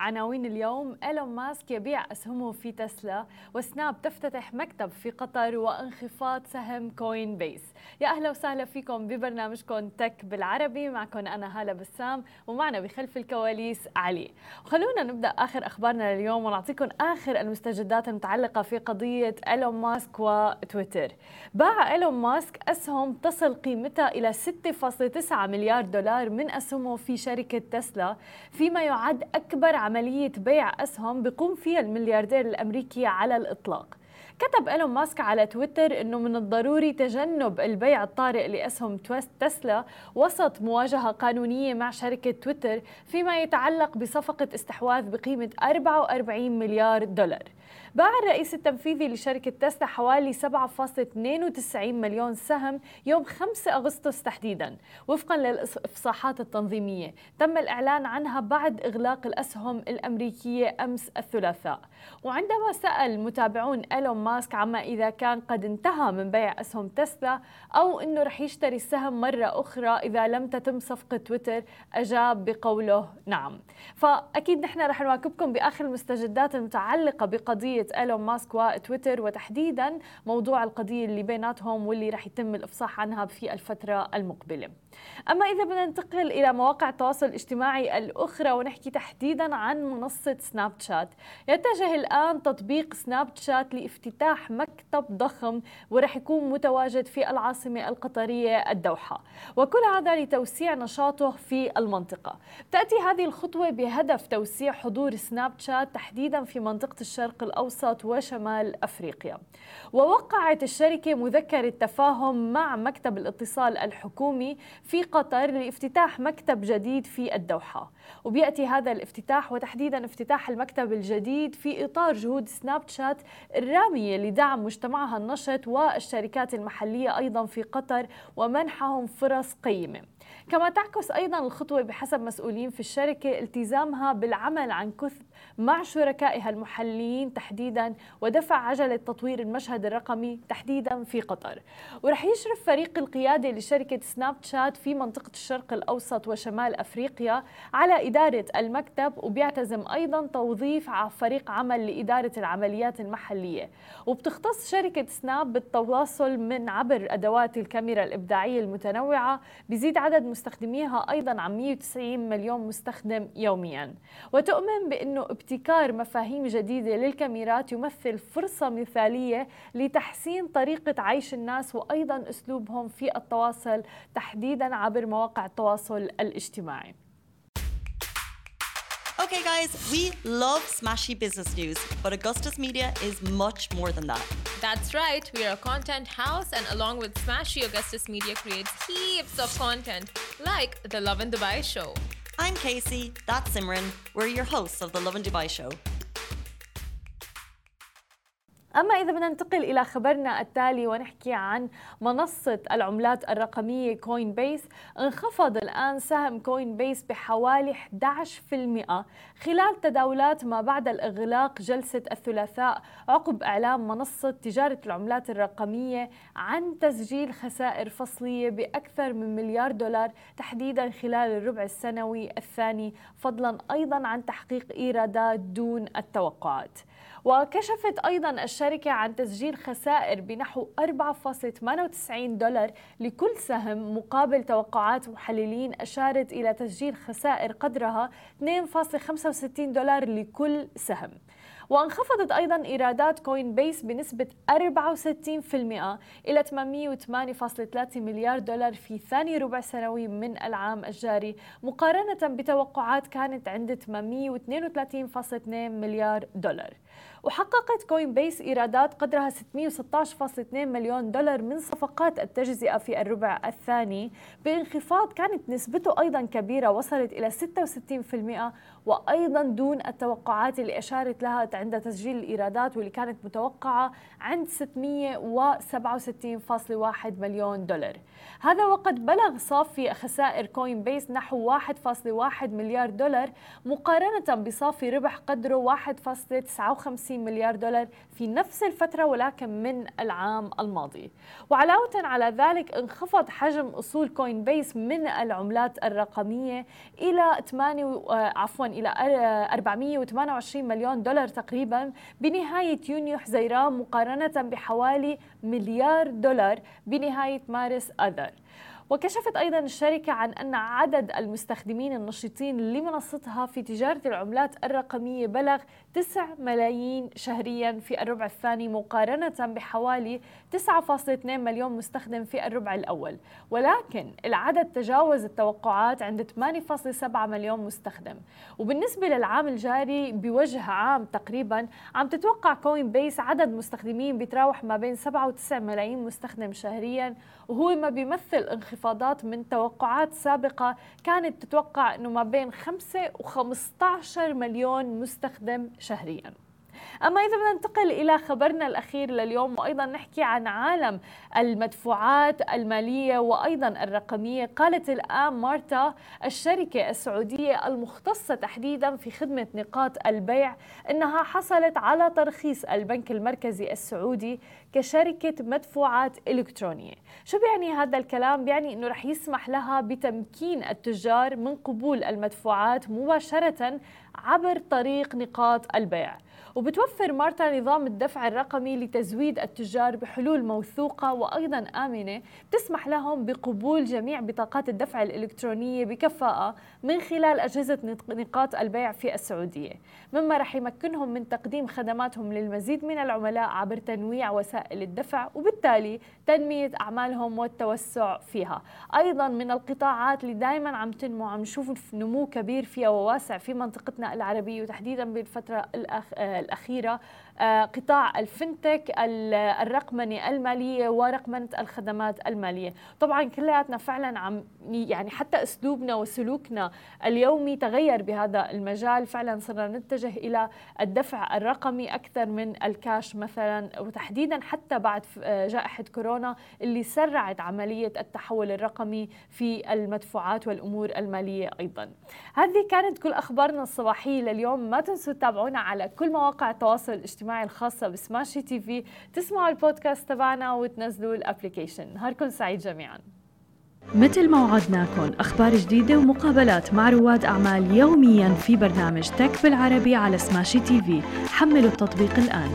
عناوين اليوم إيلون ماسك يبيع أسهمه في Tesla و Snap تفتتح مكتب في قطر وانخفاض سهم Coinbase يا أهلا وسهلا فيكم ببرنامجكم Tech بالعربي معكم أنا هالة بسام ومعنا بخلف الكواليس علي. خلونا نبدأ آخر أخبارنا لليوم ونعطيكم آخر المستجدات المتعلقة في قضية إيلون ماسك وتويتر. باع إيلون ماسك أسهم تصل قيمتها إلى 6.9 مليار دولار من أسهمه في شركة تسلا فيما يعد أكبر عملية بيع أسهم بيقوم فيها الملياردير الأمريكي على الإطلاق. كتب إيلون ماسك على تويتر أنه من الضروري تجنب البيع الطارئ لأسهم تسلا وسط مواجهة قانونية مع شركة تويتر فيما يتعلق بصفقة استحواذ بقيمة 44 مليار دولار. باع الرئيس التنفيذي لشركة تسلا حوالي 7.92 مليون سهم يوم 5 أغسطس تحديدا. وفقا للإفصاحات التنظيمية تم الإعلان عنها بعد إغلاق الأسهم الأمريكية أمس الثلاثاء. وعندما سأل متابعون إيلون ماسك عما إذا كان قد انتهى من بيع أسهم تسلا أو أنه رح يشتري السهم مرة أخرى إذا لم تتم صفقة تويتر أجاب بقوله نعم. فأكيد نحن رح نواكبكم بآخر المستجدات المتعلقة بقضية قضية إيلون ماسك وتويتر وتحديدا موضوع القضية اللي بيناتهم واللي رح يتم الإفصاح عنها في الفترة المقبلة. أما إذا بدنا ننتقل إلى مواقع التواصل الاجتماعي الأخرى ونحكي تحديدا عن منصة سناب شات. يتجه الآن تطبيق سناب شات لافتتاح مكتب ضخم ورح يكون متواجد في العاصمة القطرية الدوحة. وكل هذا لتوسيع نشاطه في المنطقة. تأتي هذه الخطوة بهدف توسيع حضور سناب شات تحديدا في منطقة الشرق الأوسط وشمال أفريقيا. ووقعت الشركة مذكرة تفاهم مع مكتب الاتصال الحكومي في قطر لافتتاح مكتب جديد في الدوحة. وبيأتي هذا الافتتاح وتحديدا افتتاح المكتب الجديد في إطار جهود سناب شات الرامية لدعم مجتمعها النشط والشركات المحلية أيضا في قطر ومنحهم فرص قيمة. كما تعكس أيضا الخطوة بحسب مسؤولين في الشركة التزامها بالعمل عن كثب مع شركائها المحليين تحديدا ودفع عجلة تطوير المشهد الرقمي تحديدا في قطر. ورح يشرف فريق القيادة لشركة سناب شات في منطقة الشرق الأوسط وشمال أفريقيا على إدارة المكتب وبيعتزم أيضا توظيف فريق عمل لإدارة العمليات المحلية. وبتختص شركة سناب بالتواصل من عبر أدوات الكاميرا الإبداعية المتنوعة بزيد عدد مستخدميها أيضا عن 190 مليون مستخدم يوميا. وتؤمن بأنه ابتكار مفاهيم جديدة للكاميرات يمثل فرصة مثالية لتحسين طريقة عيش الناس وأيضا أسلوبهم في التواصل تحديدا عبر مواقع التواصل الاجتماعي Okay, guys, we love smashy business news, but Augustus Media is much more than that. That's right, we are a content house, and along with Smashy, Augustus Media creates heaps of content, like the Love in Dubai show. I'm Casey, that's Simran. We're your hosts of the Love in Dubai show. أما إذا بدنا ننتقل إلى خبرنا التالي ونحكي عن منصة العملات الرقمية كوين بيس انخفض الآن سهم كوين بيس بحوالي 11% خلال تداولات ما بعد الإغلاق جلسة الثلاثاء عقب إعلان منصة تجارة العملات الرقمية عن تسجيل خسائر فصلية بأكثر من مليار دولار تحديدا خلال الربع السنوي الثاني فضلا أيضا عن تحقيق إيرادات دون التوقعات. وكشفت أيضا الشركة عن تسجيل خسائر بنحو 4.98 دولار لكل سهم مقابل توقعات محللين أشارت إلى تسجيل خسائر قدرها 2.65 دولار لكل سهم. وانخفضت أيضا إيرادات Coinbase بنسبة 64% إلى 808.3 مليار دولار في ثاني ربع سنوي من العام الجاري مقارنة بتوقعات كانت عند 832.2 مليار دولار. وحققت Coinbase إيرادات قدرها 616.2 مليون دولار من صفقات التجزئة في الربع الثاني. بانخفاض كانت نسبته أيضا كبيرة وصلت إلى 66% وأيضا دون التوقعات اللي أشارت لها عند تسجيل الإيرادات واللي كانت متوقعة عند 667.1 مليون دولار. هذا وقد بلغ صافي خسائر Coinbase نحو 1.1 مليار دولار مقارنة بصافي ربح قدره 1.59 مليار دولار في نفس الفترة ولكن من العام الماضي. وعلاوة على ذلك انخفض حجم أصول Coinbase من العملات الرقمية إلى 8 عفوا إلى 428 مليون دولار تقريبا. بنهاية يونيو حزيران مقارنة بحوالي مليار دولار بنهاية مارس آذار وكشفت أيضا الشركة عن أن عدد المستخدمين النشطين لمنصتها في تجارة العملات الرقمية بلغ 9 ملايين شهريا في الربع الثاني مقارنة بحوالي 9.2 مليون مستخدم في الربع الأول. ولكن العدد تجاوز التوقعات عند 8.7 مليون مستخدم. وبالنسبة للعام الجاري بوجه عام تقريبا عم تتوقع Coinbase عدد مستخدمين بيتراوح ما بين 7 و9 ملايين مستخدم شهريا. وهو ما بيمثل انخفاضات من توقعات سابقة كانت تتوقع أنه ما بين 5 و 15 مليون مستخدم شهرياً. أما إذا بدنا ننتقل إلى خبرنا الأخير لليوم وأيضا نحكي عن عالم المدفوعات المالية وأيضا الرقمية قالت الآن مارتا الشركة السعودية المختصة تحديدا في خدمة نقاط البيع أنها حصلت على ترخيص البنك المركزي السعودي كشركة مدفوعات إلكترونية. شو بيعني هذا الكلام؟ بيعني أنه رح يسمح لها بتمكين التجار من قبول المدفوعات مباشرة عبر طريق نقاط البيع. وبتوفر مارتا نظام الدفع الرقمي لتزويد التجار بحلول موثوقة وأيضا آمنة تسمح لهم بقبول جميع بطاقات الدفع الإلكترونية بكفاءة من خلال أجهزة نقاط البيع في السعودية. مما رح يمكنهم من تقديم خدماتهم للمزيد من العملاء عبر تنويع وسائل الدفع وبالتالي تنمية أعمالهم والتوسع فيها. أيضا من القطاعات اللي دائما عم تنمو عم نشوف نمو كبير فيها وواسع في منطقتنا العربية وتحديدا بالفترة الأخ... الأخيرة آه، قطاع الفنتك الرقمنة المالية ورقمنة الخدمات المالية. طبعا كلياتنا فعلا عم يعني حتى أسلوبنا وسلوكنا اليومي تغير بهذا المجال. فعلا صرنا نتجه إلى الدفع الرقمي أكثر من الكاش مثلا وتحديدا حتى بعد آه، جائحة كورونا اللي سرعت عملية التحول الرقمي في المدفوعات والأمور المالية أيضا. هذه كانت كل أخبارنا الصباحية لليوم. ما تنسوا تتابعونا على كل مواقع التواصل الاجتماعي الخاصة بسماشي تي في. تسمعوا البودكاست تبعنا وتنزلوا ال application. نهاركم سعيد جميعا. مثل ما وعدناكم أخبار جديدة ومقابلات مع رواد أعمال يوميا في برنامج Tech بالعربي على Smashi TV. حملوا التطبيق الآن.